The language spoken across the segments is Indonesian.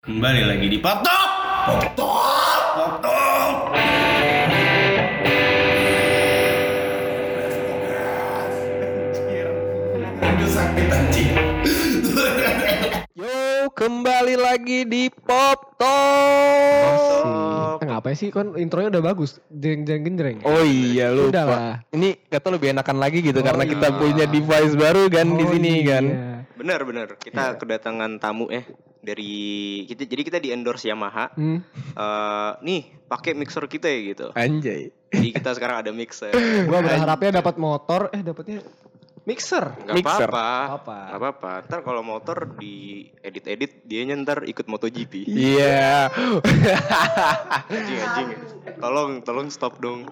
Kembali lagi di Pop Talk. Pop Talk. Pop Talk. sakit anjing. Yo, kembali lagi di Pop Talk. Eh, ngapain sih kan intronya udah bagus. Jeng jeng genjreng. Oh iya lupa. Udah lah. Ini kata lebih enakan lagi gitu Oh, karena iya. kita punya device baru kan di Oh, sini kan. Benar benar. Kita Iya. kedatangan tamu eh dari kita jadi kita di endorse Yamaha. Hmm. Eh nih pakai mixer kita ya gitu. Anjay. Jadi kita sekarang ada mixer. Gua berharapnya dapat motor, eh dapatnya mixer. Gak Mixer. apa-apa. Apa? Gak apa-apa. Ntar kalau motor di edit-edit dia ntar ikut MotoGP. Iya. Anjing anjing. Tolong tolong stop dong.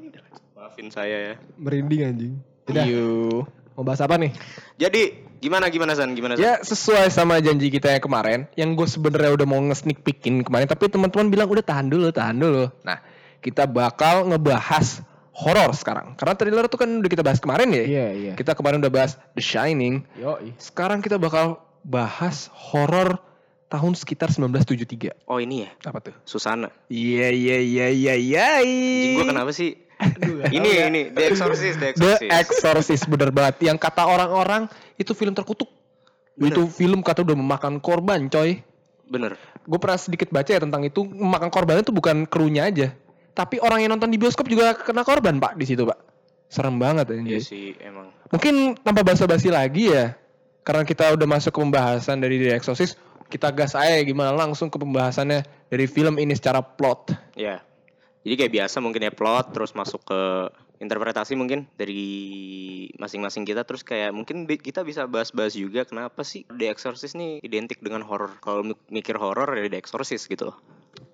Maafin saya ya. Merinding anjing. Udah, Yuk. mau bahas apa nih? Jadi gimana gimana San gimana San? Ya sesuai sama janji kita yang kemarin, yang gue sebenarnya udah mau nge-sneak peekin kemarin, tapi teman-teman bilang udah tahan dulu, tahan dulu. Nah, kita bakal ngebahas horor sekarang, karena trailer tuh kan udah kita bahas kemarin ya. Iya, iya. Kita kemarin udah bahas The Shining, Yo, sekarang kita bakal bahas horor tahun sekitar 1973. Oh ini ya Apa tuh? Susana. Iya iya iya iya iya. Anjing gua kenapa sih? ini ini The Exorcist The The Exorcist. Exorcist bener banget. Yang kata orang-orang itu film terkutuk. Bener. Itu film kata udah memakan korban, coy. Bener. gue pernah sedikit baca ya tentang itu makan korban itu bukan krunya aja tapi orang yang nonton di bioskop juga kena korban pak di situ pak serem banget ya Iya sih emang. mungkin tanpa basa-basi lagi ya karena kita udah masuk ke pembahasan dari The Exorcist kita gas aja gimana langsung ke pembahasannya dari film ini secara plot Ya. Jadi kayak biasa mungkin ya plot terus masuk ke interpretasi mungkin dari masing-masing kita terus kayak mungkin kita bisa bahas-bahas juga kenapa sih The Exorcist nih identik dengan horor. Kalau mi- mikir horor ya The Exorcist gitu loh.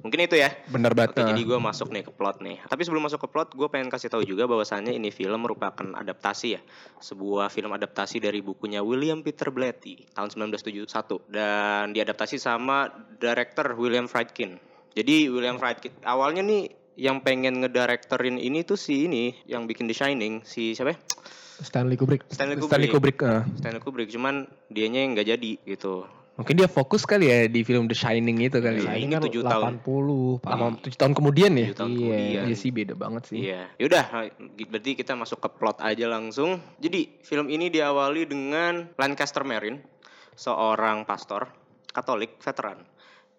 Mungkin itu ya. bener banget Oke, jadi gue masuk nih ke plot nih. Tapi sebelum masuk ke plot, gue pengen kasih tahu juga bahwasannya ini film merupakan adaptasi ya, sebuah film adaptasi dari bukunya William Peter Blatty tahun 1971 dan diadaptasi sama director William Friedkin. Jadi William Friedkin awalnya nih yang pengen ngedirektorin ini tuh si ini yang bikin The Shining si siapa? ya? Stanley Kubrick. Stanley Kubrick. Stanley Kubrick eh. Stanley Kubrick, cuman dianya yang nggak jadi gitu. mungkin dia fokus kali ya di film The Shining itu kali ya Iya, ini ini kan tujuh tahun. 80, Pak. Lama tujuh tahun kemudian ya Tujuh tahun Iya. kemudian. Iya sih beda banget sih Iya, yaudah, berarti kita masuk ke plot aja langsung. Jadi film ini diawali dengan Lancaster Marin, seorang pastor Katolik veteran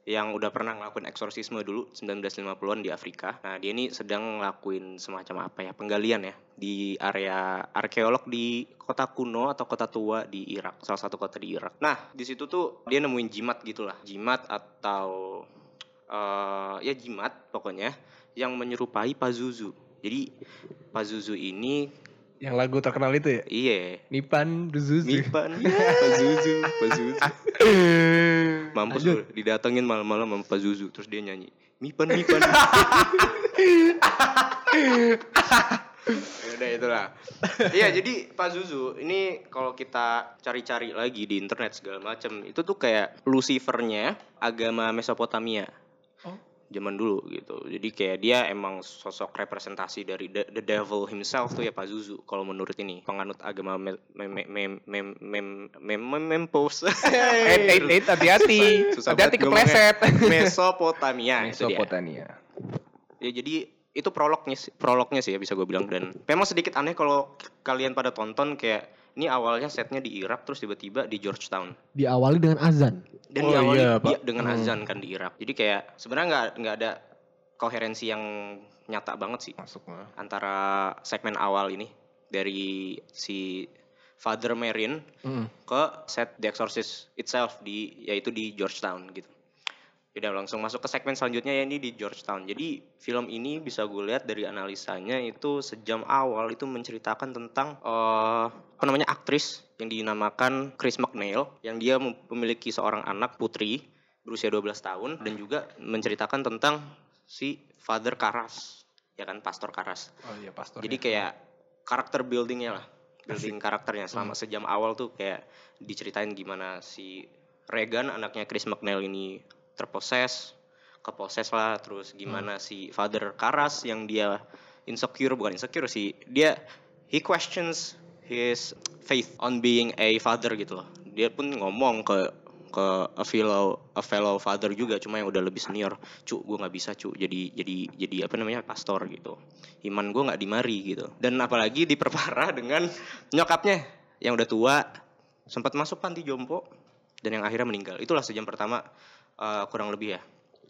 yang udah pernah ngelakuin eksorsisme dulu 1950-an di Afrika. Nah, dia ini sedang ngelakuin semacam apa ya, penggalian ya di area arkeolog di kota kuno atau kota tua di Irak, salah satu kota di Irak. Nah, di situ tuh dia nemuin jimat gitulah, jimat atau eh ya jimat pokoknya yang menyerupai Pazuzu. Jadi Pazuzu ini yang lagu terkenal itu ya? Iya. Nipan Duzuzu Mipan Pazuzu Pazuzu. Mampus lu didatengin malam-malam sama Pazuzu terus dia nyanyi Mipan Mipan Ya udah itulah. Iya jadi Pazuzu ini kalau kita cari-cari lagi di internet segala macam itu tuh kayak Lucifernya agama Mesopotamia. Oh zaman dulu gitu. Jadi kayak dia emang sosok representasi dari the, the devil himself tuh ya Pak Zuzu kalau menurut ini penganut agama mem mem mem mem mem mempos. hati-hati. Eh, hati-hati kepleset. Mesopotamia. Mesopotamia. Ya jadi itu prolognya prolognya sih ya bisa gue bilang dan memang sedikit aneh kalau kalian pada tonton kayak ini awalnya setnya di Irak terus tiba-tiba di Georgetown Diawali dengan azan. dan Oh, diawali iya, Pak. dia dengan Hmm. azan kan di Irak jadi kayak sebenarnya nggak nggak ada koherensi yang nyata banget sih Masuk antara segmen awal ini dari si Father Marin Mm. ke set The Exorcist itself di yaitu di Georgetown gitu. Udah langsung masuk ke segmen selanjutnya ya ini di Georgetown. Jadi film ini bisa gue lihat dari analisanya itu sejam awal itu menceritakan tentang eh apa namanya aktris yang dinamakan Chris McNeil yang dia mem- memiliki seorang anak putri berusia 12 tahun dan juga menceritakan tentang si Father Karas ya kan Pastor Karas. Oh iya pastor. Jadi kayak karakter buildingnya lah, building karakternya selama sejam awal tuh kayak diceritain gimana si Regan anaknya Chris McNeil ini terposes, keposes lah, terus gimana si Father Karas yang dia insecure bukan insecure sih, dia he questions his faith on being a father gitu loh. Dia pun ngomong ke ke a fellow a fellow father juga cuma yang udah lebih senior. Cu gue nggak bisa cu jadi jadi jadi apa namanya pastor gitu. Iman gue nggak dimari gitu. Dan apalagi diperparah dengan nyokapnya yang udah tua sempat masuk panti jompo dan yang akhirnya meninggal. Itulah sejam pertama eh, kurang lebih ya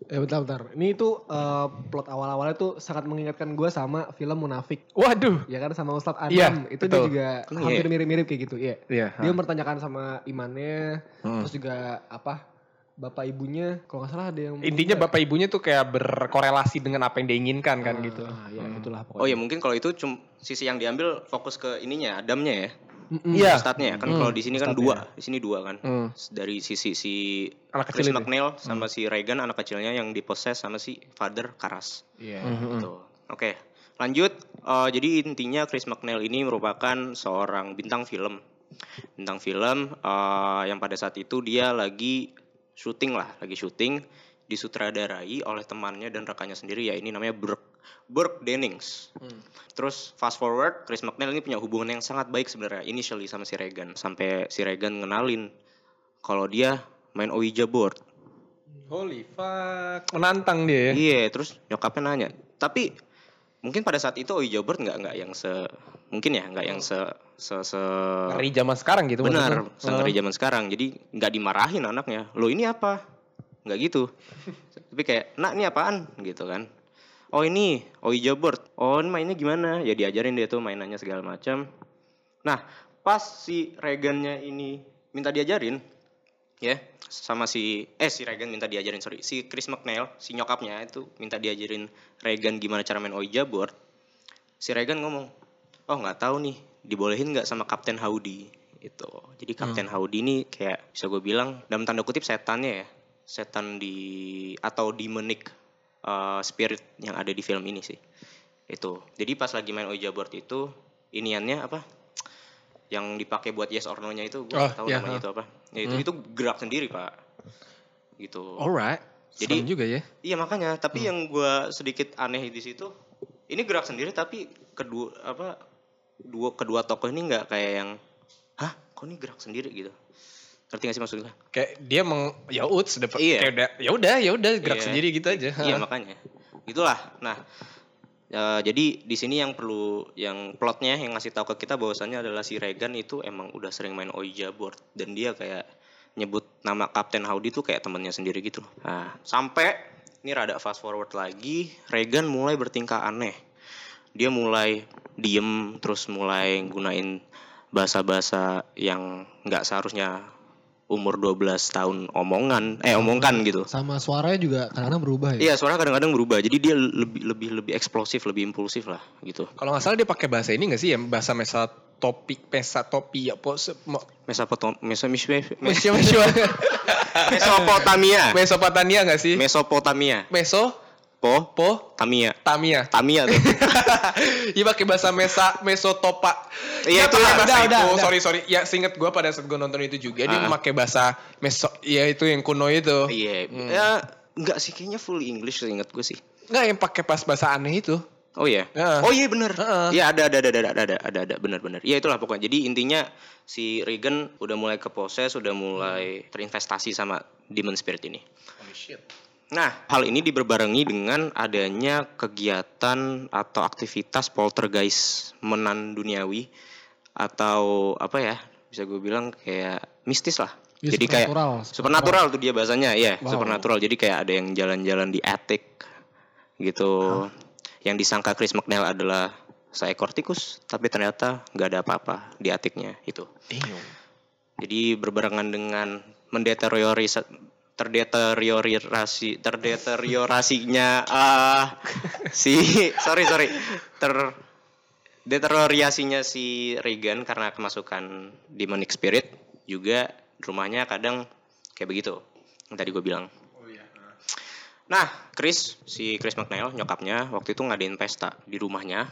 Eh bentar bentar. Ini tuh eh, plot awal-awalnya tuh sangat mengingatkan gue sama film Munafik. Waduh. Ya kan sama Ustadz Adam. Iya, itu betul. dia juga Iya. hampir mirip-mirip kayak gitu. Iya. Iya. Dia mempertanyakan sama imannya. Hmm. Terus juga apa? Bapak ibunya kalau nggak salah ada yang Intinya bapak ibunya tuh kayak berkorelasi dengan apa yang dia inginkan kan Ah, gitu. Ya itulah pokoknya. oh ya mungkin kalau itu cum sisi yang diambil fokus ke ininya Adamnya ya Iya. Ustadznya ya kan Hmm, kalau di sini kan dua di sini dua kan Hmm. dari sisi si Anak Chris kecil itu. McNeil sama si Reagan anak kecilnya yang diposes sama si Father Karas. Iya. Mhm. Gitu. Oke, lanjut. Eh, jadi intinya Chris McNeil ini merupakan seorang bintang film, bintang film eh, yang pada saat itu dia lagi syuting lah, lagi syuting disutradarai oleh temannya dan rekannya sendiri ya ini namanya Burke Burke Dennings. Terus fast forward, Chris McNeil ini punya hubungan yang sangat baik sebenarnya initially sama si Reagan sampai si Reagan ngenalin kalau dia main Ouija board. Holy fuck. Menantang dia ya. Iya, terus nyokapnya nanya. Tapi mungkin pada saat itu Ouija board nggak nggak yang se mungkin ya nggak yang se se, se Ngeri zaman sekarang gitu benar maksudnya. sengeri zaman sekarang. Jadi nggak dimarahin anaknya. Lo ini apa? Nggak gitu. Tapi kayak, nak ini apaan? Gitu kan. Oh ini Ouija board. Oh ini mainnya gimana? Ya diajarin dia tuh mainannya segala macam. Nah pas si Regannya ini minta diajarin, ya sama si eh si Regan minta diajarin sorry si Chris McNeil si nyokapnya itu minta diajarin Regan gimana cara main Ouija board. Si Regan ngomong, oh nggak tahu nih dibolehin nggak sama Kapten Howdy itu. Jadi Kapten Howdy ini kayak bisa gue bilang dalam tanda kutip setannya ya setan di atau demonic uh, spirit yang ada di film ini sih. Itu. Jadi pas lagi main Ouija board itu iniannya apa? Yang dipakai buat yes or no-nya itu gue Oh, tahu iya, namanya ha. itu apa. Ya, itu itu gerak sendiri pak gitu. Alright. Jadi- Serem juga ya. iya makanya. Tapi yang gue sedikit aneh di situ ini gerak sendiri tapi kedua apa dua kedua tokoh ini nggak kayak yang hah kok ini gerak sendiri? gitu ngerti gak sih maksudnya Kayak dia meng ya uts dapat Iya. kayak udah ya udah ya udah gerak Iya. sendiri gitu aja. Iya makanya. Itulah. Nah, eh, jadi di sini yang perlu yang plotnya yang ngasih tahu ke kita bahwasannya adalah si Regan itu emang udah sering main Ouija board dan dia kayak nyebut nama Kapten Howdy tuh kayak temennya sendiri gitu. Nah, sampai ini rada fast forward lagi, Regan mulai bertingkah aneh. Dia mulai diem terus mulai gunain bahasa-bahasa yang nggak seharusnya umur 12 tahun omongan eh omongkan gitu. Sama suaranya juga kadang-kadang berubah ya. Iya, suara kadang-kadang berubah. Jadi dia lebih lebih lebih eksplosif, lebih impulsif lah gitu. Kalau nggak salah dia pakai bahasa ini nggak sih ya bahasa mesa topik pesa topi ya pos Mesopotam Meso Mes- Mes- Mesya Mesya Mesopotamia. Mesopotamia nggak sih? Mesopotamia. Meso Po po Tamia. Tamia. Tamia tuh. Iya pakai bahasa Mesa Mesotopa. Iya, itulah. pakai bahasa Udah, itu. udah, udah. Sorry sorry. Ya seingat gue pada saat gue nonton itu juga dia Ah. memakai bahasa Meso. Ya itu yang kuno itu. Iya. Ya enggak sih kayaknya full English inget gue sih. Nggak yang pakai pas bahasa aneh itu. Oh iya. Ya. Oh iya bener. Heeh. Iya ada ada ada ada ada ada ada bener bener. Iya itulah pokoknya. Jadi intinya si Regan udah mulai keposes, udah mulai terinvestasi sama demon spirit ini. Holy shit. Nah, hal ini diberbarengi dengan adanya kegiatan atau aktivitas poltergeist menan duniawi atau apa ya? Bisa gue bilang kayak mistis lah. Ya, Jadi kayak supernatural, supernatural tuh dia bahasanya, ya, Wow. supernatural. Jadi kayak ada yang jalan-jalan di attic gitu. Yang disangka Chris McNeil adalah seekor tikus, tapi ternyata nggak ada apa-apa di atiknya itu. Damn. Jadi berbarengan dengan mendeterioris terdeteriorasi terdeteriorasinya ah si sorry sorry. Ter deteriorasinya si Regan karena kemasukan demonic spirit juga rumahnya kadang kayak begitu yang tadi gue bilang. Nah, Chris, si Chris McNeil, nyokapnya waktu itu ngadain pesta di rumahnya,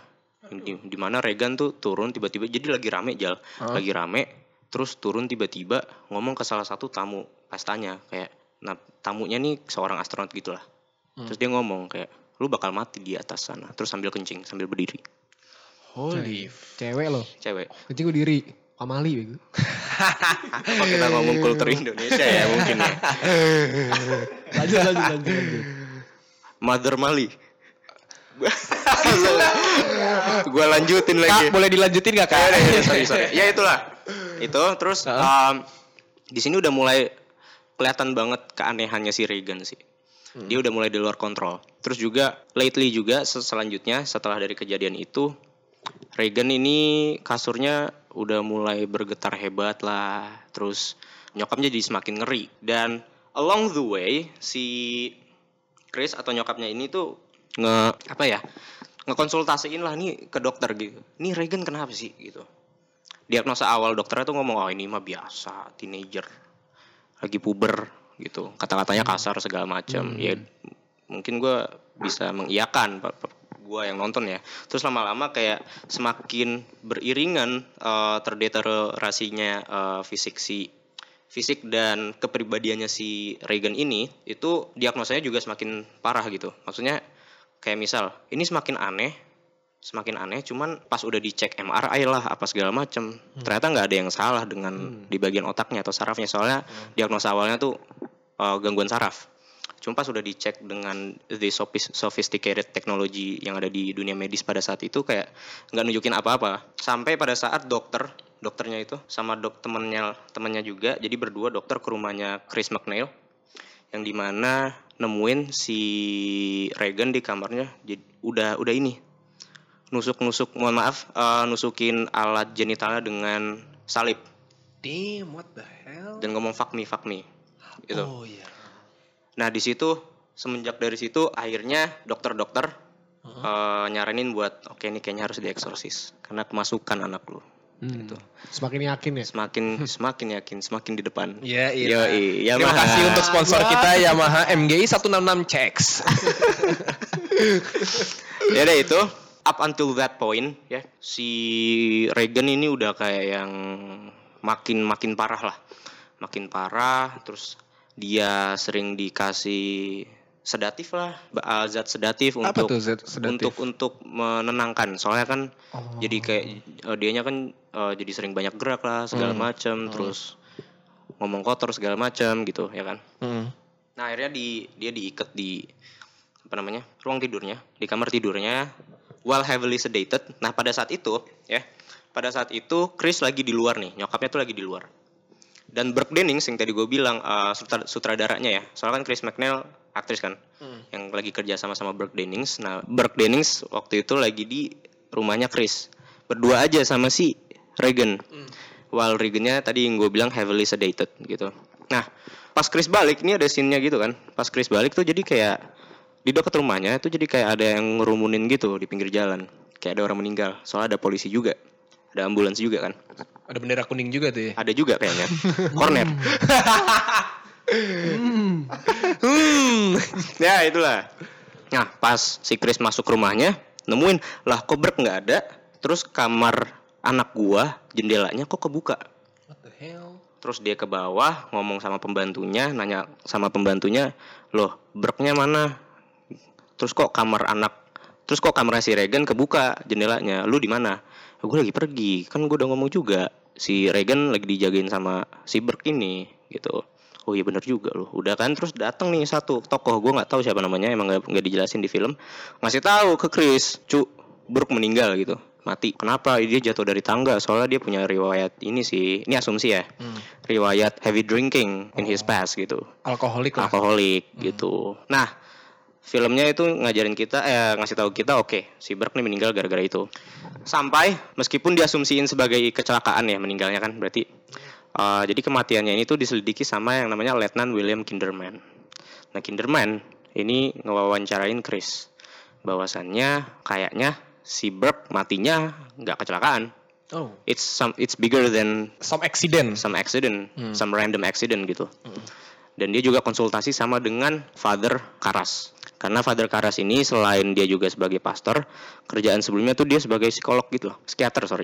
di, di mana Regan tuh turun tiba-tiba, jadi lagi rame jal, lagi rame, terus turun tiba-tiba ngomong ke salah satu tamu pestanya, kayak, nah tamunya nih seorang astronot gitulah, terus dia ngomong kayak, lu bakal mati di atas sana, terus sambil kencing, sambil berdiri, Holy. Cewek loh. cewek, Kencing gue diri. Kamali bego. Apa kita ngomong kultur Indonesia ya mungkin ya. Lanjut lanjut lanjut. lanjut. Mother Mali. Gua lanjutin lagi. Kak, boleh dilanjutin gak Ya, kak? ya, ya, sorry, sorry. Ya itulah. Itu terus um, di sini udah mulai kelihatan banget keanehannya si Reagan sih. Dia udah mulai di luar kontrol. Terus juga lately juga se- selanjutnya setelah dari kejadian itu Reagan ini kasurnya udah mulai bergetar hebat lah. Terus nyokapnya jadi semakin ngeri dan along the way si Chris atau nyokapnya ini tuh nge apa ya ngekonsultasiin lah nih ke dokter gitu. Nih Reagan kenapa sih gitu. Diagnosa awal dokternya tuh ngomong oh ini mah biasa teenager lagi puber gitu. Kata-katanya kasar segala macam. Ya mungkin gua bisa mengiyakan gua yang nonton ya. Terus lama-lama kayak semakin beriringan eh, terdeteriorasinya eh, fisik si fisik dan kepribadiannya si Reagan ini itu diagnosanya juga semakin parah gitu. Maksudnya kayak misal ini semakin aneh, semakin aneh cuman pas udah dicek MRI lah apa segala macam ternyata nggak ada yang salah dengan di bagian otaknya atau sarafnya soalnya diagnosa awalnya tuh uh, gangguan saraf. Cuma pas udah dicek dengan the sophis- sophisticated technology yang ada di dunia medis pada saat itu kayak nggak nunjukin apa-apa. Sampai pada saat dokter, dokternya itu sama dok temennya temennya juga, jadi berdua dokter ke rumahnya Chris McNeil yang di mana nemuin si Reagan di kamarnya jadi udah udah ini nusuk-nusuk mohon maaf eh, nusukin alat genitalnya dengan salib Damn, what the hell? dan ngomong fuck me fuck me gitu. Oh iya. Nah di situ semenjak dari situ akhirnya dokter-dokter eh, nyaranin buat oke ini kayaknya harus dieksorsis karena kemasukan anak lu. Hmm. Gitu. Semakin yakin ya. Semakin semakin yakin semakin di depan. Ya, iya. Yoi, Terima Yamaha. kasih untuk sponsor kita Yamaha MGI 166 Checks. ya deh itu up until that point ya si Reagan ini udah kayak yang makin makin parah lah makin parah terus dia sering dikasih sedatif lah ba- zat sedatif Apa untuk tuh zat sedatif? untuk untuk menenangkan soalnya kan Oh. jadi kayak eh, dianya kan eh, jadi sering banyak gerak lah segala Hmm. macam terus ngomong kotor segala macam gitu ya kan Hmm. Nah akhirnya di dia diikat di apa namanya ruang tidurnya di kamar tidurnya while heavily sedated. Nah pada saat itu ya pada saat itu Chris lagi di luar nih nyokapnya tuh lagi di luar. Dan Burke Dennings yang tadi gue bilang uh, sutra- sutradaranya ya soalnya kan Chris McNeil aktris kan yang lagi kerja sama sama Burke Dennings. Nah Burke Dennings waktu itu lagi di rumahnya Chris berdua aja sama si Reagan. While Reagan-nya tadi yang gue bilang heavily sedated gitu. Nah pas Chris balik ini ada scene-nya gitu kan. Pas Chris balik tuh jadi kayak di dekat rumahnya itu jadi kayak ada yang ngerumunin gitu di pinggir jalan. Kayak ada orang meninggal. Soalnya ada polisi juga. Ada ambulans juga kan. Ada bendera kuning juga tuh ya. Ada juga kayaknya. Corner. Hmm. ya itulah. Nah pas si Chris masuk rumahnya nemuin lah kok Burke nggak ada. Terus kamar anak gua jendelanya kok kebuka. What the hell? Terus dia ke bawah ngomong sama pembantunya, nanya sama pembantunya, loh Burke-nya mana? Terus kok kamar anak, terus kok kamar si Regan kebuka jendelanya, lu di mana? gue lagi pergi, kan gue udah ngomong juga si Regan lagi dijagain sama si Burke ini, gitu. Oh iya bener juga loh. Udah kan terus datang nih satu tokoh gue nggak tahu siapa namanya emang nggak dijelasin di film. Ngasih tahu ke Chris, cu Burke meninggal gitu, mati. Kenapa? Dia jatuh dari tangga. Soalnya dia punya riwayat ini sih. Ini asumsi ya. Riwayat heavy drinking in his past gitu. Alkoholik lah. Alkoholik gitu. Nah, filmnya itu ngajarin kita eh ngasih tahu kita oke, si Burke nih meninggal gara-gara itu. Sampai meskipun diasumsiin sebagai kecelakaan ya meninggalnya kan berarti eh, jadi kematiannya ini tuh diselidiki sama yang namanya Letnan William Kinderman. Nah, Kinderman ini ngewawancarain Chris bahwasannya kayaknya si Burke matinya nggak kecelakaan. Oh. It's some it's bigger than Some accident. some accident, Hmm. some random accident gitu. Dan dia juga konsultasi sama dengan Father Karas. Karena Father Karas ini selain dia juga sebagai pastor, kerjaan sebelumnya tuh dia sebagai psikolog gitu loh, psikiater sorry.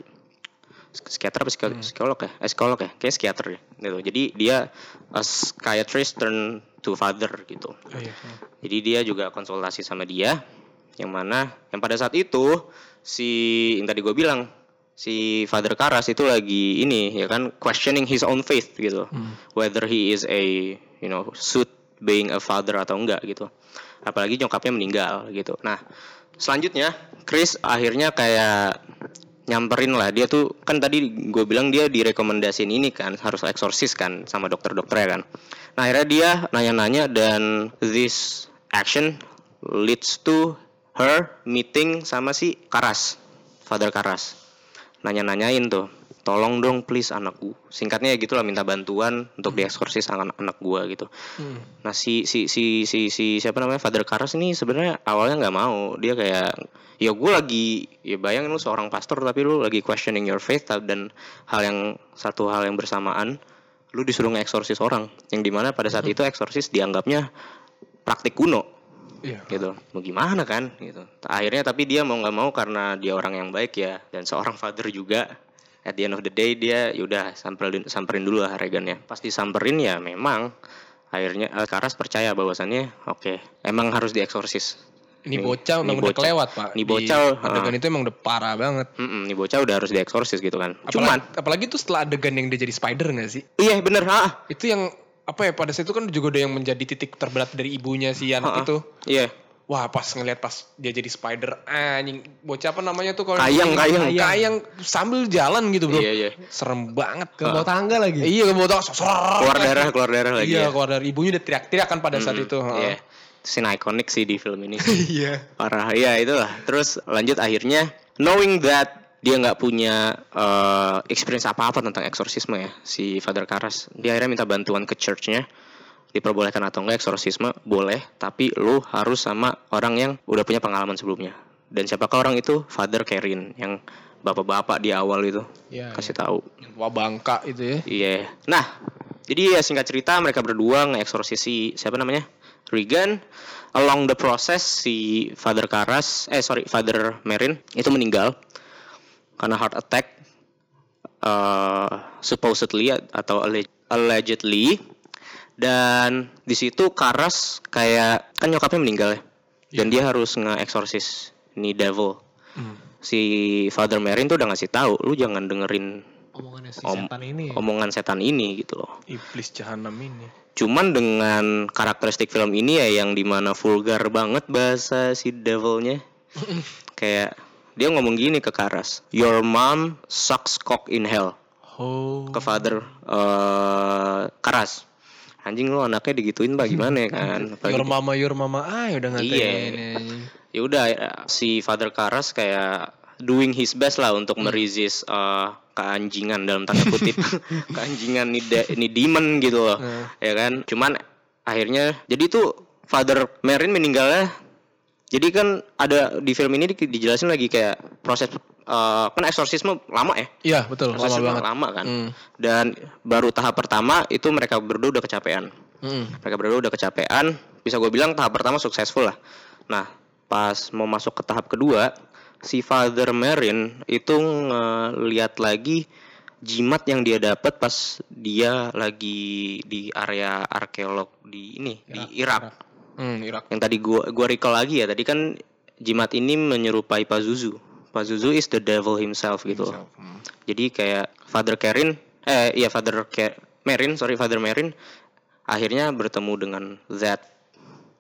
Psikiater apa psikolog, psikolog ya? Eh, psikolog ya? Kayak psikiater ya. Gitu. Jadi dia a psychiatrist turn to father gitu. Oh, iya. Jadi dia juga konsultasi sama dia yang mana yang pada saat itu si yang tadi gue bilang si Father Karras itu lagi ini ya kan questioning his own faith gitu. Whether he is a you know suit being a father atau enggak gitu. Apalagi nyokapnya meninggal gitu. Nah, selanjutnya Chris akhirnya kayak nyamperin lah. Dia tuh kan tadi gue bilang dia direkomendasiin ini kan harus eksorsis kan sama dokter-dokternya kan. Nah akhirnya dia nanya-nanya dan this action leads to her meeting sama si Karas Father Karas. Nanya-nanyain tuh tolong dong please anakku. Singkatnya ya gitulah minta bantuan untuk dieksorsis anak anak gua gitu. Nah si si si si si siapa namanya Father Karas ini sebenarnya awalnya nggak mau. Dia kayak ya gue lagi ya bayangin lu seorang pastor tapi lu lagi questioning your faith dan hal yang satu hal yang bersamaan lu disuruh ngeeksorsis orang. Yang di mana pada saat itu eksorsis dianggapnya praktik kuno. Iya. gitu. Mau gimana kan? Gitu. Akhirnya tapi dia mau nggak mau karena dia orang yang baik ya dan seorang father juga at the end of the day dia yaudah samperin samperin dulu lah Regan ya pas disamperin ya memang akhirnya eh, Karas percaya bahwasannya oke emang harus dieksorsis Ini Nih, bocah nih emang udah kelewat pak. Di bocah, adegan ah. itu emang udah parah banget. Mm-mm, nih bocah udah harus dieksorsis gitu kan Apalagi, cuman apalagi tuh setelah adegan yang dia jadi spider gak sih? iya bener ha Itu yang apa ya pada saat itu kan juga udah yang menjadi titik terberat dari ibunya si anak Ha-ha. itu. iya Wah pas ngeliat pas dia jadi spider anjing. Bocah apa namanya tuh kalau Kayang, kayang. kayang. Sambil jalan gitu bro. Iya iya. Serem banget. Ke bawah tangga lagi. iya ke bawah tangga, keluar darah keluar darah lagi iya ya. keluar dari ibunya udah teriak-teriak kan pada saat itu iya. Scene ikonik sih di film ini. Iya. Parah. Ya itulah. Terus lanjut akhirnya knowing that dia nggak punya eh, experience apa apa tentang eksorsisme ya si Father Karas dia akhirnya minta bantuan ke churchnya diperbolehkan atau enggak eksorsisme boleh tapi lu harus sama orang yang udah punya pengalaman sebelumnya dan siapakah orang itu Father Kerin yang bapak-bapak di awal itu Iya, kasih tahu wah bangka itu ya Iya. Nah, jadi ya singkat cerita mereka berdua ngeeksorsis si siapa namanya? Regan. Along the process si Father Karas, eh sorry Father Merin itu meninggal karena heart attack. eh supposedly atau alle- allegedly dan di situ Karas kayak kan nyokapnya meninggal ya dan dia harus nge-eksorsis ini devil si Father Merin tuh udah ngasih tahu lu jangan dengerin Omongannya si Om- setan ini. omongan setan ini gitu loh. iblis jahanam ini Cuman dengan karakteristik film ini ya yang di mana vulgar banget bahasa si devilnya. Kayak dia ngomong gini ke Karas, Your mom sucks cock in hell. oh Ke father eh, Karas. Anjing lu anaknya digituin pak gimana ya kan? Apalagi your mama your mama. Ah udah ngatain Iya. ini, ya udah ya, si Father Karas kayak doing his best lah untuk meresist uh, keanjingan dalam tanda kutip. Keanjingan nih de- nih demon gitu loh ya kan? Cuman akhirnya jadi tuh Father Merin meninggalnya. Jadi kan ada di film ini di- dijelasin lagi kayak proses uh, kan eksorsisme lama ya? Iya betul lama banget. lama kan? Hmm. dan baru tahap pertama itu mereka berdua udah kecapean. Hmm. mereka berdua udah kecapean bisa gue bilang tahap pertama successful lah. Nah pas mau masuk ke tahap kedua si Father Merin itu ngeliat lagi jimat yang dia dapat pas dia lagi di area arkeolog di ini di Irak. Hmm, Irak. Yang tadi gua gua recall lagi ya tadi kan jimat ini menyerupai Pazuzu Pazuzu is the devil himself gitu loh. Hmm. Jadi kayak Father Kerin, eh iya Father Ke Merin, sorry Father Merin, akhirnya bertemu dengan that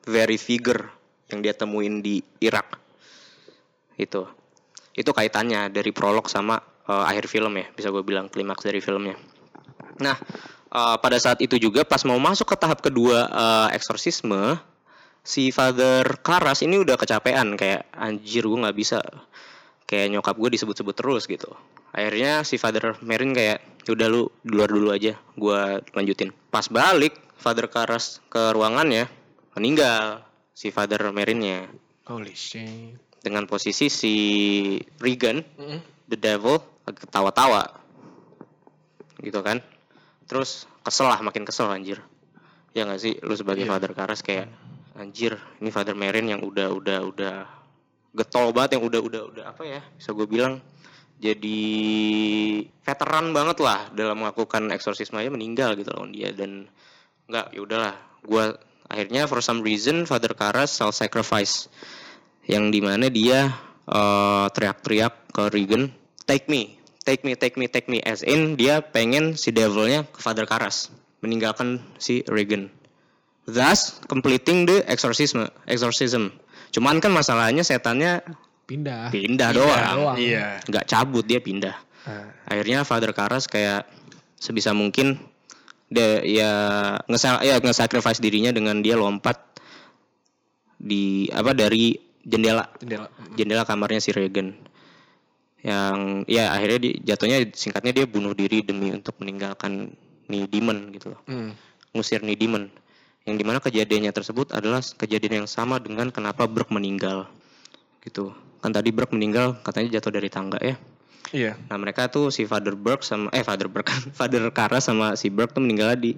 very figure yang dia temuin di Irak. Itu, itu kaitannya dari prolog sama eh, akhir film ya, bisa gue bilang klimaks dari filmnya. Nah, eh, pada saat itu juga pas mau masuk ke tahap kedua eh, eksorsisme, si Father Karas ini udah kecapean kayak anjir gue nggak bisa kayak nyokap gue disebut-sebut terus gitu. Akhirnya si Father Merin kayak "Ya udah lu di luar dulu aja gue lanjutin. Pas balik Father Karas ke ruangannya meninggal si Father Merinnya holy shit. Dengan posisi si Regan Mm-mm. the devil ketawa-tawa. Gitu kan? Terus kesel lah makin kesel anjir. Ya nggak sih? Lu sebagai Father Karas kayak anjir ini Father Merin yang udah udah udah getol banget yang udah udah udah apa ya bisa gue bilang jadi veteran banget lah dalam melakukan eksorsisme aja meninggal gitu loh dia. Dan nggak ya udahlah gue akhirnya for some reason Father Karas self sacrifice yang di mana dia eh, teriak-teriak ke Regan take me take me take me take me as in dia pengen si devilnya ke Father Karras meninggalkan si Regan. Thus completing the exorcism exorcism cuman kan masalahnya setannya Pindah. pindah doang doang. Iya. nggak cabut dia pindah Ah. akhirnya Father Karras kayak sebisa mungkin dia ya nge ya nge-sacrifice dirinya dengan dia lompat di apa dari jendela Jendela. jendela kamarnya si Regan yang ya akhirnya di, jatuhnya singkatnya dia bunuh diri demi untuk meninggalkan nih demon gitu loh Hmm. ngusir nih demon yang di mana kejadiannya tersebut adalah kejadian yang sama dengan kenapa Burke meninggal gitu kan tadi Burke meninggal katanya jatuh dari tangga ya Iya. Nah mereka tuh si Father Burke sama eh Father Burke Father Kara sama si Burke tuh meninggal di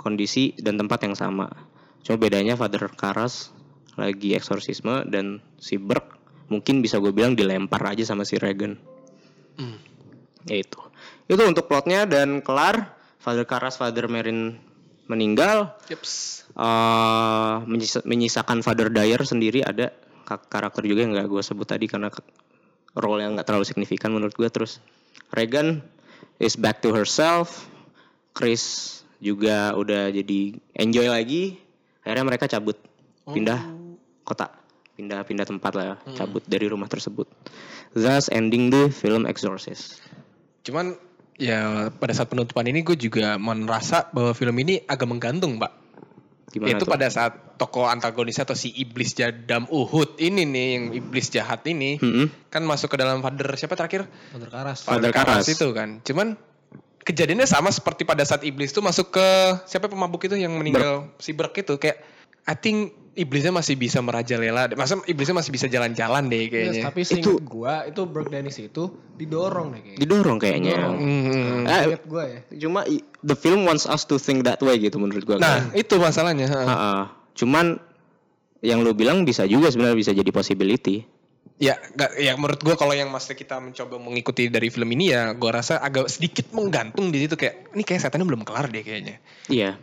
kondisi dan tempat yang sama. Cuma bedanya Father Karas lagi eksorsisme dan si Burke mungkin bisa gue bilang dilempar aja sama si Regan. Hmm. Ya itu. Itu untuk plotnya dan kelar. Father Karas, Father Merin meninggal. Yeps. eh menyisa- menyisakan Father Dyer sendiri ada ka- karakter juga yang nggak gue sebut tadi karena role yang nggak terlalu signifikan menurut gue terus Regan is back to herself. Chris juga udah jadi enjoy lagi. Akhirnya mereka cabut pindah kota. Pindah pindah tempat lah cabut dari rumah tersebut. Thus ending the film Exorcist. Cuman ya pada saat penutupan ini gue juga merasa bahwa film ini agak menggantung, Pak. gimana Itu tuh? pada saat tokoh antagonisnya atau si iblis jadam Uhud ini nih yang iblis jahat ini Mm-mm. kan masuk ke dalam father siapa terakhir? Father Karas. Father Karras. itu kan. Cuman kejadiannya sama seperti pada saat iblis tuh masuk ke siapa pemabuk itu yang meninggal si Burke itu kayak I think iblisnya masih bisa merajalela. Masa iblisnya masih bisa jalan-jalan deh Yes, kayaknya. tapi seingat gua itu Burke Dennis itu didorong deh kayaknya. didorong kayaknya Hmm. Eh, Ingat gua ya. cuma i- the film wants us to think that way gitu menurut gua Nah, itu masalahnya. ha. Heeh. cuman yang lu bilang bisa juga sebenarnya bisa jadi possibility Ya, gak, ya menurut gua kalau yang masa kita mencoba mengikuti dari film ini ya, gua rasa agak sedikit menggantung di situ kayak ini kayak setannya belum kelar deh kayaknya. iya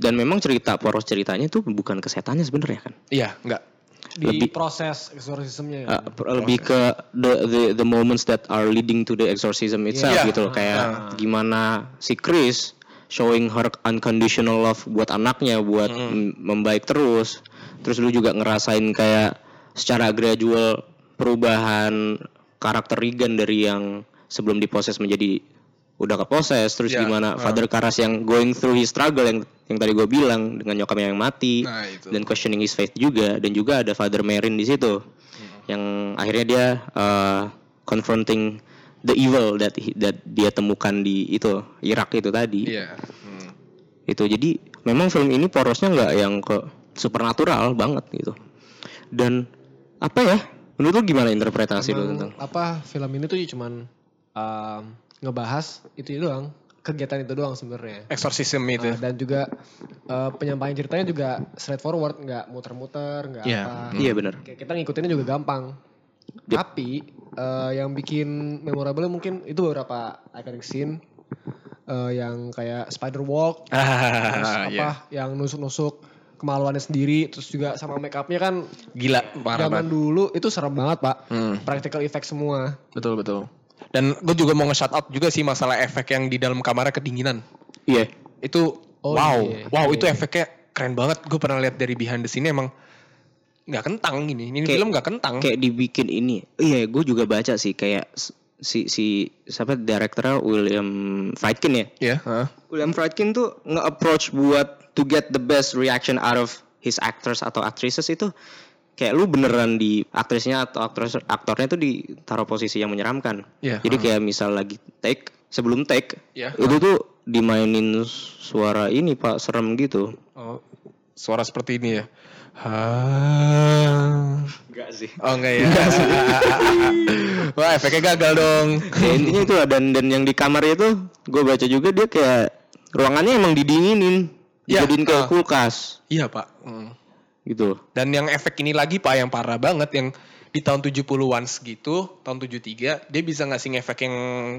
dan memang cerita poros ceritanya tuh bukan kesetannya sebenarnya kan Iya, enggak. Di Lebih- proses exorcismnya ya. Eh, per- lebih ke the, the the moments that are leading to the exorcism itself Iya. gitu loh kayak gimana si Chris showing her unconditional love buat anaknya buat m- membaik terus terus lu juga ngerasain kayak secara gradual perubahan karakter Regan dari yang sebelum diproses menjadi udah keposes terus Iya. gimana Father Karras yang going through his struggle yang yang tadi gue bilang dengan nyokapnya yang mati Nah, itu. dan questioning his faith juga dan juga ada Father Merin di situ yang akhirnya dia uh, confronting the evil that he- that dia temukan di itu Irak itu tadi Iya. Hmm. itu jadi memang film ini porosnya nggak yang ke supernatural banget gitu dan apa ya menurut lu gimana interpretasi lu tentang apa film ini tuh cuman um, ngebahas itu doang kegiatan itu doang sebenarnya Exorcism itu. Uh, dan juga uh, penyampaian ceritanya juga straightforward nggak muter-muter nggak Iya. apa iya benar Kayak kita ngikutinnya juga gampang Yep. tapi uh, yang bikin memorable mungkin itu beberapa iconic scene uh, yang kayak spider walk terus Ah, apa iya. yang nusuk-nusuk kemaluannya sendiri terus juga sama make upnya kan Gila, parah zaman banget. dulu itu serem banget pak Hmm. practical effect semua Betul betul. Dan gue juga mau nge-shout out juga sih masalah efek yang di dalam kamarnya kedinginan. iya Itu Oh, wow, iya. wow Iya. itu efeknya keren banget. Gue pernah lihat dari behind the scene emang nggak kentang gini. Ini Kayak- film nggak kentang. kayak dibikin ini iya gue juga baca sih kayak si si siapa direkturnya William Friedkin ya Ya. heeh. William Friedkin tuh nge-approach buat to get the best reaction out of his actors atau actresses itu kayak lu beneran di aktrisnya atau aktor aktornya tuh ditaruh posisi yang menyeramkan. Iya, Jadi kayak misal lagi take sebelum take Iya. itu tuh dimainin suara ini pak serem gitu. Oh, suara seperti ini ya. Ha. Enggak sih. Oh enggak ya. Wah efeknya gagal dong. ya intinya itu dan dan yang di kamar itu gue baca juga dia kayak ruangannya emang didinginin, Iya, dijadiin kayak ah. kulkas Iya pak. Hmm. Gitu. Dan yang efek ini lagi pak yang parah banget yang di tahun 70-an segitu, tahun 73, dia bisa ngasih efek yang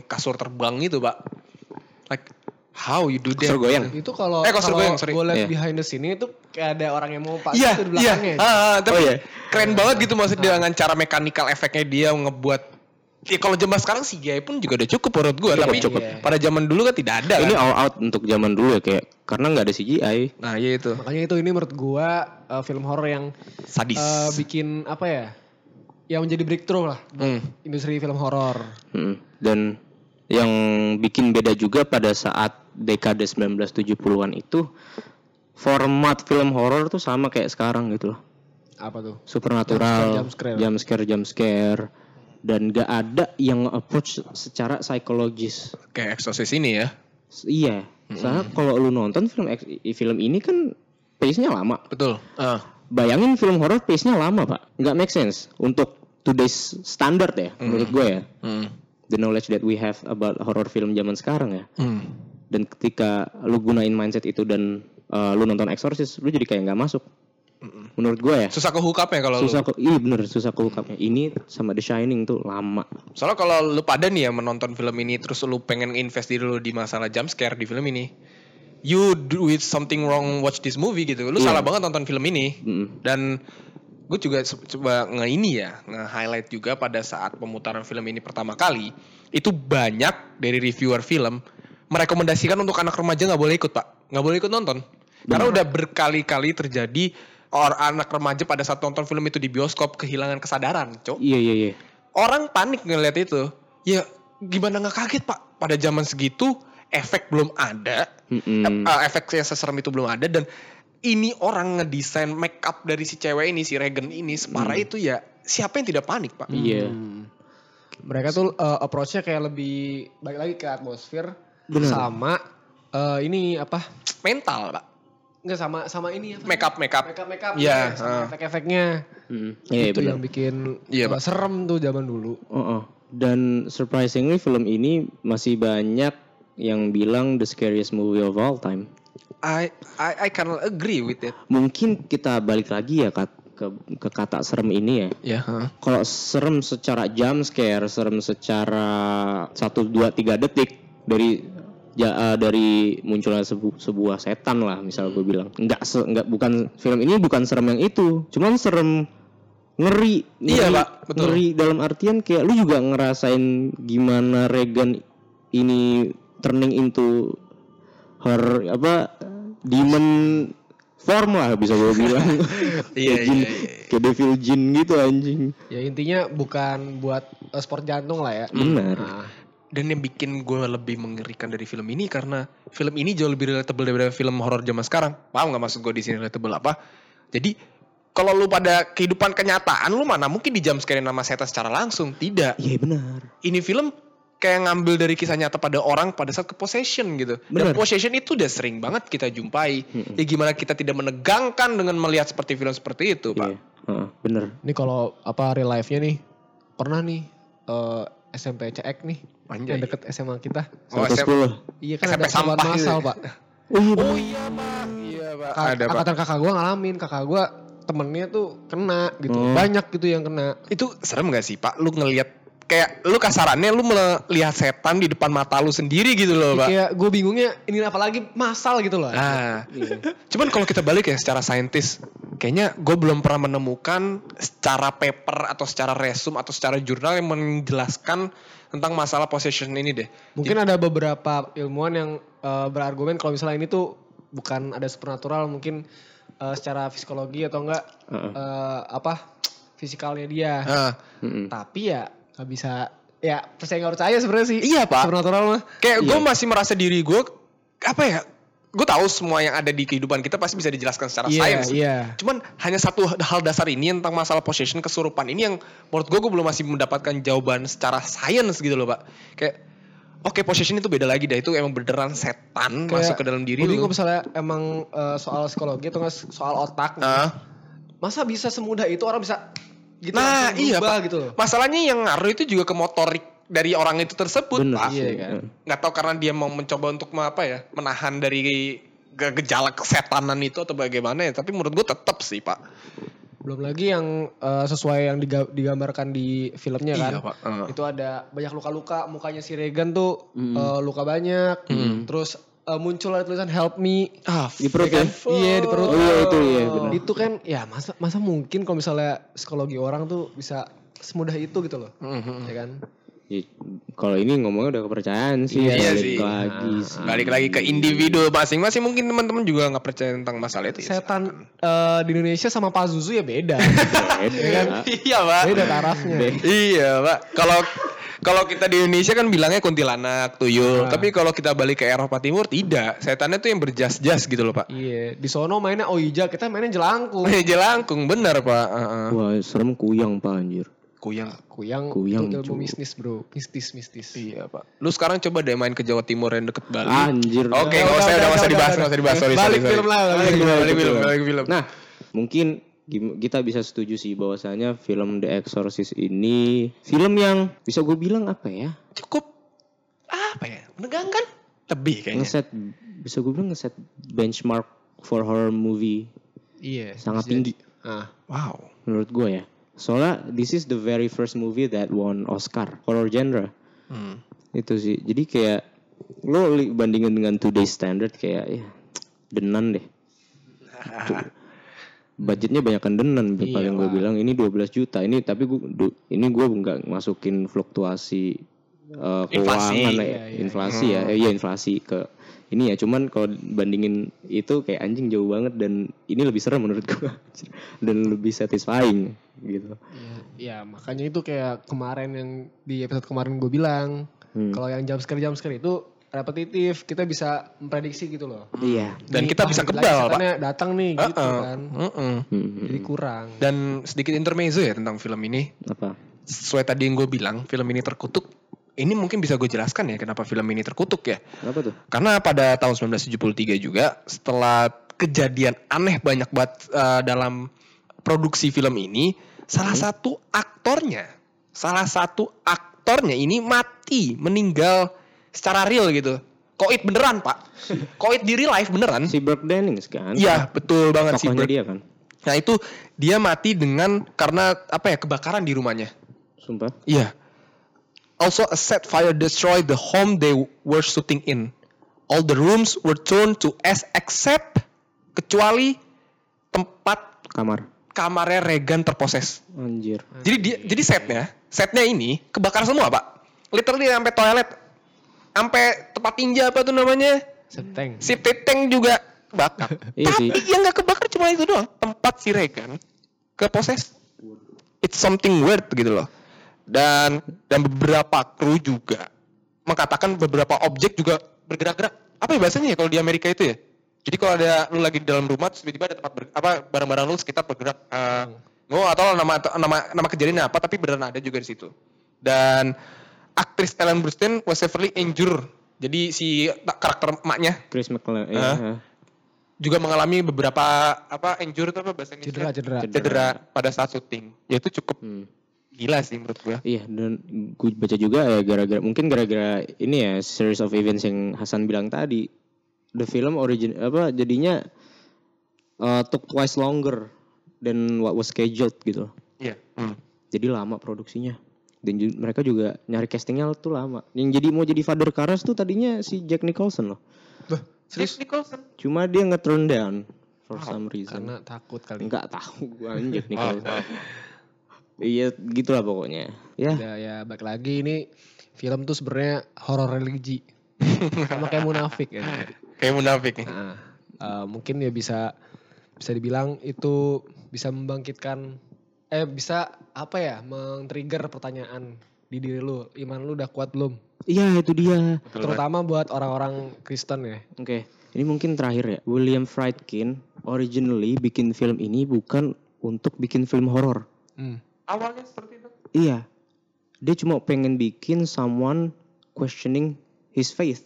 kasur terbang gitu, Pak. Like how you do that? Kasur goyang. itu kalau Eh, kasur kalau goyang, sorry. liat Iya. behind the scene itu kayak ada orang yang mau pas Iya, itu di iya. belakangnya Ah, ah, tapi Oh, iya. keren banget gitu maksudnya dengan cara mekanikal efeknya dia ngebuat Ya kalau zaman sekarang CGI pun juga udah cukup menurut gua, Cukup, tapi cukup. pada zaman dulu kan tidak ada. Ini kan? all out untuk zaman dulu ya kayak karena nggak ada CGI. Nah, iya itu. Makanya itu ini menurut gua uh, film horor yang Sadis. uh, bikin apa ya? Yang menjadi breakthrough lah Hmm. industri film horor. Mm. Dan yang bikin beda juga pada saat dekade 1970-an itu format film horor tuh sama kayak sekarang gitu loh. Apa tuh? Supernatural, Jump scare, jump scare, jump scare, dan gak ada yang approach secara psikologis. Kayak Exorcist ini ya. Iya, soalnya kalau lu nonton film film ini kan pace-nya lama. Betul. Ah. Bayangin film horor pace-nya lama, Pak. Nggak make sense untuk today's standard ya, menurut gue ya. Hmm. The knowledge that we have about horror film zaman sekarang ya. Hmm. Dan ketika lu gunain mindset itu dan uh, lu nonton Exorcist, lu jadi kayak nggak masuk. Menurut gue ya. Susah ke hook up ya kalau lu. Susah kok, iya bener susah keukapnya. Ini sama The Shining tuh lama. Soalnya kalau lu pada nih ya menonton film ini terus lu pengen invest diri lu di masalah jump scare di film ini. You do with something wrong watch this movie gitu. Lu Iya. salah banget nonton film ini. Mm. Dan gue juga coba nge ini ya, nge-highlight juga pada saat pemutaran film ini pertama kali, itu banyak dari reviewer film merekomendasikan untuk anak remaja nggak boleh ikut pak, nggak boleh ikut nonton, karena udah berkali-kali terjadi orang anak remaja pada saat nonton film itu di bioskop kehilangan kesadaran, cok. Iya iya iya. Orang panik ngeliat itu, ya gimana nggak kaget pak? Pada zaman segitu efek belum ada, Mm-mm. Eh, efek yang seserem itu belum ada dan ini orang ngedesain make up dari si cewek ini si Regan ini separah itu ya siapa yang tidak panik pak? Iya. Hmm. Mereka tuh uh, approach-nya kayak lebih balik lagi ke atmosfer Bener. sama uh, ini apa? Mental pak, Enggak sama sama ini apa? make up make up. Make up make up Iya, sama uh. efek-efeknya. Mm. Iya itu bener. yang bikin Iya, uh, Pak. serem tuh zaman dulu. Oh, oh. Dan surprisingly film ini masih banyak yang bilang the scariest movie of all time. I I I can agree with it. Mungkin kita balik lagi ya Kat, ke ke kata serem ini ya. Ya. Kalau serem secara jump scare, serem secara 1 2 3 detik dari ja, eh, dari munculnya sebu- sebuah setan lah misal gue bilang. Enggak se, enggak bukan film ini bukan serem yang itu. Cuman serem ngeri. Iya, ngeri- Pak, betul. Ngeri dalam artian kayak lu juga ngerasain gimana Regan ini turning into her apa demon form lah bisa gue bilang. Iya, Kayak jin, iya, iya. kayak devil jin gitu anjing. Ya intinya bukan buat uh, sport jantung lah ya. Benar. Nah, Dan yang bikin gue lebih mengerikan dari film ini karena film ini jauh lebih relatable daripada film horor zaman sekarang. Paham nggak maksud gue di sini relatable apa? Jadi kalau lu pada kehidupan kenyataan lu mana mungkin di jam scare nama setan secara langsung? Tidak. Iya benar. Ini film kayak ngambil dari kisah nyata pada orang pada saat ke possession gitu. Dan Bener. possession itu udah sering banget kita jumpai. Ya gimana kita tidak menegangkan dengan melihat seperti film seperti itu, Pak. Iya. Heeh, bener. ini kalau apa real life-nya nih pernah nih uh, SMP CX nih Anjay. yang deket SMA kita. Oh, Sampai SM 10. Iya kan SMP ada sampah masal, gitu ya? Pak. Oh iya. Oh iya, Pak. Iya, Pak. Ka- Ada, Pak. angkatan kakak gua ngalamin, kakak gua temennya tuh kena gitu. Hmm. Banyak gitu yang kena. Itu serem gak sih Pak? Lu ngelihat kayak lu kasarannya lu melihat setan di depan mata lu sendiri gitu loh Pak. Kayak gue bingungnya ini apalagi masal gitu loh. Ah, cuman kalau kita balik ya secara saintis, kayaknya gue belum pernah menemukan secara paper atau secara resume atau secara jurnal yang menjelaskan tentang masalah possession ini deh. Mungkin ada beberapa ilmuwan yang eh, berargumen kalau misalnya ini tuh bukan ada supernatural, mungkin eh, secara psikologi atau enggak Heeh. eh, apa fisikalnya dia. Ah, Mm-mm. Tapi ya nggak bisa ya percaya nggak percaya sebenarnya sih. Iya, Pak. Supernatural mah. kayak gue Iya. masih merasa diri gue apa ya? Gue tahu semua yang ada di kehidupan kita pasti bisa dijelaskan secara Iya, sains. iya. Cuman hanya satu hal dasar ini tentang masalah possession kesurupan ini yang menurut gue gue belum masih mendapatkan jawaban secara sains gitu loh pak. Kayak oke possession itu beda lagi dah itu emang beneran setan masuk ke dalam diri Jadi lu. kalau misalnya emang eh, soal psikologi atau nggak soal otak. Ah. masa bisa semudah itu orang bisa gitu nah iya berubah pak. gitu loh. Masalahnya yang ngaruh itu juga ke motorik dari orang itu tersebut Bener pak. sih. Iya kan. Nggak tahu karena dia mau mencoba untuk apa ya menahan dari ge- gejala kesetanan itu atau bagaimana ya. Tapi menurut gue tetap sih pak. Belum lagi yang eh, sesuai yang diga- digambarkan di filmnya kan. Iya, Pak. Heeh. Itu ada banyak luka-luka, mukanya si Regan tuh Mm. eh, luka banyak. Terus eh, muncul ada tulisan help me. Ah, Di perut Ya kan? ya? Iya di perut. Oh iya itu iya benar. Itu kan ya masa masa mungkin kalau misalnya psikologi orang tuh bisa semudah itu gitu loh. Mhm. Ya kan? Ya, kalau ini ngomongnya udah kepercayaan sih, Iya balik sih. lagi sih. Balik lagi ke individu masing-masing mungkin teman-teman juga nggak percaya tentang masalah itu. ya. Setan eh, di Indonesia sama Pazuzu ya beda. Beda. iya pak. beda tarafnya. Iya pak. Kalau kalau kita di Indonesia kan bilangnya kuntilanak, tuyul. Nah. Tapi kalau kita balik ke Eropa Timur tidak. Setannya tuh yang berjas-jas gitu loh pak. Iya, di sono mainnya Oija, kita mainnya jelangkung. Jelangkung benar pak. Heeh. Wah, serem kuyang pak anjir. Kuyang. Kuyang, Kuyang, itu ilmu mistis bro, mistis mistis. Iya pak. Lu sekarang coba deh main ke Jawa Timur yang deket Bali. Anjir. Oke, Udah, nggak usah, udah, usah dibahas, nggak usah dibahas. Sorry, Balik sorry, film lah, balik Balik film, balik film, film. balik film. Nah, mungkin kita bisa setuju sih bahwasanya film The Exorcist ini film yang bisa gue bilang apa ya? cukup apa ya? Menegangkan? Lebih kayaknya. Ngeset bisa gue bilang ngeset benchmark for horror movie Iya. sangat tinggi. Ah, Wow. menurut gue ya. Soalnya this is the very first movie that won Oscar horror genre. Hmm. Itu sih. Jadi kayak lo bandingin dengan today's standard kayak ya denan deh. Budgetnya banyakan denan Iya paling gue bilang ini 12 juta. Ini tapi gue ini gue nggak masukin fluktuasi Inflasi. keuangan ya, Iya, iya, inflasi ya. Eh, Iya inflasi ke ini ya cuman kalau bandingin itu kayak anjing jauh banget dan ini lebih serem menurut gue dan lebih satisfying gitu. iya, iya, makanya itu kayak kemarin yang di episode kemarin gue bilang, Hmm. kalau yang jam scare jam scare itu repetitif, kita bisa memprediksi gitu loh. Iya. Dan Ini, kita bisa kebal, Pak. datang nih gitu Heeh. kan. Hmm. Jadi kurang. Dan sedikit intermezzo ya tentang film ini. Apa? Sesuai tadi yang gue bilang, film ini terkutuk. Ini mungkin bisa gue jelaskan ya kenapa film ini terkutuk ya. Apa tuh? Karena pada tahun 1973 juga setelah kejadian aneh banyak banget eh, dalam produksi film ini, salah satu aktornya, salah satu aktornya ini mati, meninggal secara real gitu. Koit beneran, Pak. Koit di real life beneran. Si Burke Dennings kan? Iya, betul banget. Tokohnya Bert. dia kan? Nah, itu dia mati dengan karena apa ya? kebakaran di rumahnya. Sumpah. Iya. Also, a set fire destroyed the home they were shooting in. All the rooms were turned to ash except kecuali tempat Kamar. kamarnya Regan terposes. Anjir. Jadi dia, jadi setnya, setnya ini kebakar semua pak. Literally sampai toilet, sampai tempat tinja apa tuh namanya, Seteng. si teteng juga kebakar. Iya Tapi yang nggak kebakar cuma itu doang, tempat si Regan keposes. It's something weird gitu loh. Dan dan beberapa kru juga mengatakan beberapa objek juga bergerak-gerak. Apa ya bahasanya ya kalau di Amerika itu ya? Jadi kalau ada lu lagi di dalam rumah terus tiba-tiba ada tempat ber- apa barang-barang lu sekitar bergerak. Eh, Gue gak tahu nama nama nama kejadiannya apa tapi beneran ada juga di situ. Dan aktris Ellen Burstyn was severely injured. Jadi si karakter emaknya Chris McClellan. Hah? Iya. juga mengalami beberapa apa injured apa bahasa Cedera, Inggrisnya? cedera. Cedera pada saat syuting. Ya itu cukup Hmm. Gila sih menurut gua. Iya dan gue baca juga ya gara-gara mungkin gara-gara ini ya series of events yang Hasan bilang tadi the film origin apa jadinya uh, took twice longer than what was scheduled gitu Iya. Hmm. jadi lama produksinya dan ju- mereka juga nyari castingnya tuh lama yang jadi mau jadi Father Karras tuh tadinya si Jack Nicholson loh Serius Nicholson? cuma dia nge-turn down for some reason Karena takut kali. nggak tahu gue Jack Oh, Nicholson oh. Iya gitulah pokoknya ya Ya, ya balik lagi ini film tuh sebenarnya horor religi. Sama kayak munafik ya. Kayak munafik nih. Nah, eh, mungkin ya bisa bisa dibilang itu bisa membangkitkan eh bisa apa ya men-trigger pertanyaan di diri lu iman lu udah kuat belum iya itu dia Betul, terutama buat orang-orang Kristen ya Oke, ini mungkin terakhir ya. William Friedkin originally bikin film ini bukan untuk bikin film horor. hmm. Awalnya seperti itu. Iya. Dia cuma pengen bikin someone questioning his faith.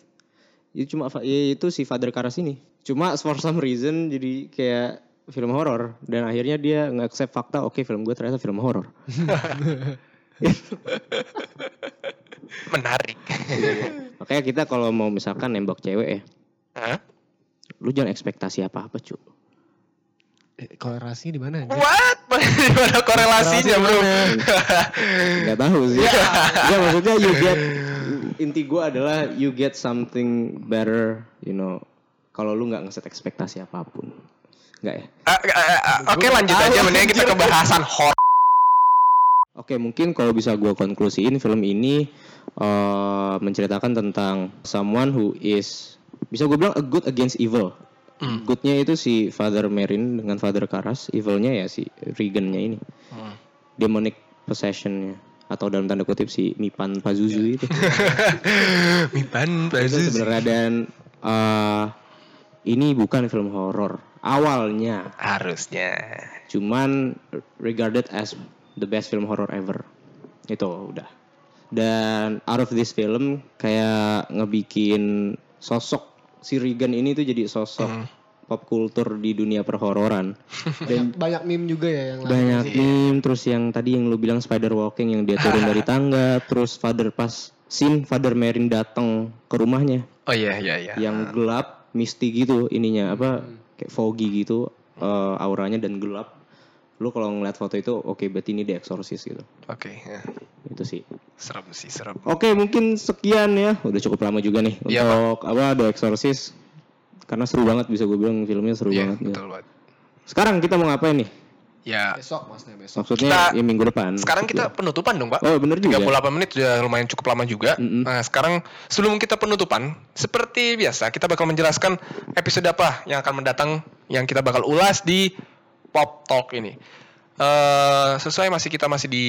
Itu cuma ya itu si Father Karras ini. Cuma for some reason jadi kayak film horor dan akhirnya dia nge-accept fakta oke film gue ternyata film horor. Menarik. Makanya kita kalau mau misalkan nembak cewek ya, Hah? lu jangan ekspektasi apa-apa, cu. Eh, korelasinya di mana? What? Gimana korelasinya bro? Gak tahu sih. Gak maksudnya you get inti gue adalah you get something better, you know. Kalau lu nggak ngeset ekspektasi apa pun, nggak ya? Ah, ah, ah, Oke lanjut aja, mendingan kita ke bahasan horor. Oke, mungkin kalau bisa gua konklusiin film ini eh, menceritakan tentang someone who is bisa gue bilang a good against evil. Goodnya itu si Father Merin dengan Father Karras, evilnya ya si Regan-nya ini. Demonic possessionnya atau dalam tanda kutip si Mipan Pazuzu itu. Mipan itu sebenarnya dan eh, ini bukan film horor awalnya, harusnya. cuman regarded as the best film horror ever. Itu udah. Dan out of this film kayak ngebikin sosok si Regan ini tuh jadi sosok pop culture di dunia perhororan. Banyak, banyak meme juga ya yang lain. Banyak meme terus yang tadi yang lu bilang spider walking yang dia turun dari tangga, terus father pas scene father Merin datang ke rumahnya Oh iya iya iya. yang gelap, misty gitu ininya apa kayak foggy gitu eh, auranya dan gelap. Lu kalau ngeliat foto itu oke berarti ini The Exorcist gitu. Oke, ya. Itu sih. Serem sih serem. Oke, mungkin sekian ya. Udah cukup lama juga nih Iya, untuk apa The Exorcist. Karena seru banget bisa gue bilang filmnya seru Iya banget. ya. betul banget. Sekarang kita mau ngapain nih? Ya Besok maksudnya besok. Maksudnya Kita- ya minggu depan. sekarang kita penutupan dong pak. Oh bener juga. 38 menit sudah lumayan cukup lama juga. Mm-mm. Nah, sekarang sebelum kita penutupan, seperti biasa kita bakal menjelaskan episode apa yang akan mendatang yang kita bakal ulas di Pop Talk ini. Eh sesuai masih kita masih di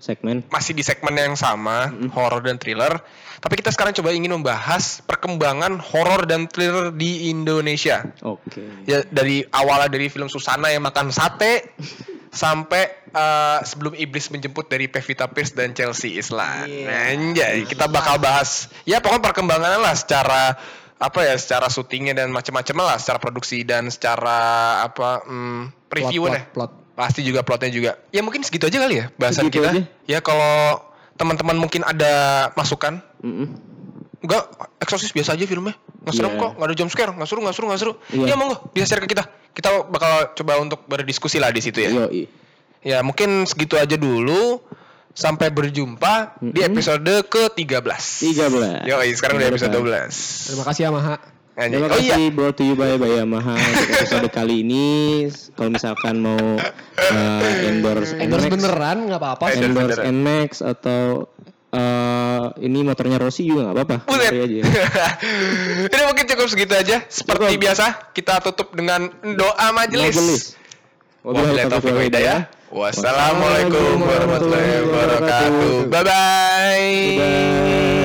Segmen. masih di segmen yang sama, horror dan thriller. Tapi kita sekarang coba ingin membahas perkembangan horror dan thriller di Indonesia. Oke. Ya dari awalnya dari film Susana yang makan sate sampai eh, sebelum iblis menjemput dari Pevita Pierce dan Chelsea Islan. Anjay, kita bakal bahas ya pokoknya perkembangannya lah secara apa ya secara syutingnya dan macam-macam lah secara produksi dan secara apa hmm, review plot, deh. plot. Pasti juga plotnya juga. Ya mungkin segitu aja kali ya bahasan Segitu kita. aja. Ya kalau teman-teman mungkin ada masukan Mm-mm. Enggak, Exorcist biasa aja filmnya. Nggak serem Iya. kok, nggak ada jump scare, nggak seru, nggak seru, nggak seru. Iya. Ya monggo, bisa share ke kita. Kita bakal coba untuk berdiskusi lah di situ ya. Yoi. Ya mungkin segitu aja dulu. Sampai berjumpa di Mm-mm. episode ke-13. 13. Yoi, sekarang udah episode depan. 12. Terima kasih Yamaha. Anjay. Terima Oh kasih iya, brought to you by by Yamaha untuk episode kali ini. Kalau misalkan mau uh, endorse Endorse NMAX, beneran nggak apa-apa. Endorse endorse. Nmax atau uh, ini motornya Rossi juga nggak apa-apa. Aja. Ini mungkin cukup segitu aja. Seperti Cukup. biasa, kita tutup dengan doa majelis. Majelis. Wabillahi taufiq wal hidayah. Wassalamualaikum warahmatullahi wabarakatuh. Bye bye. Bye.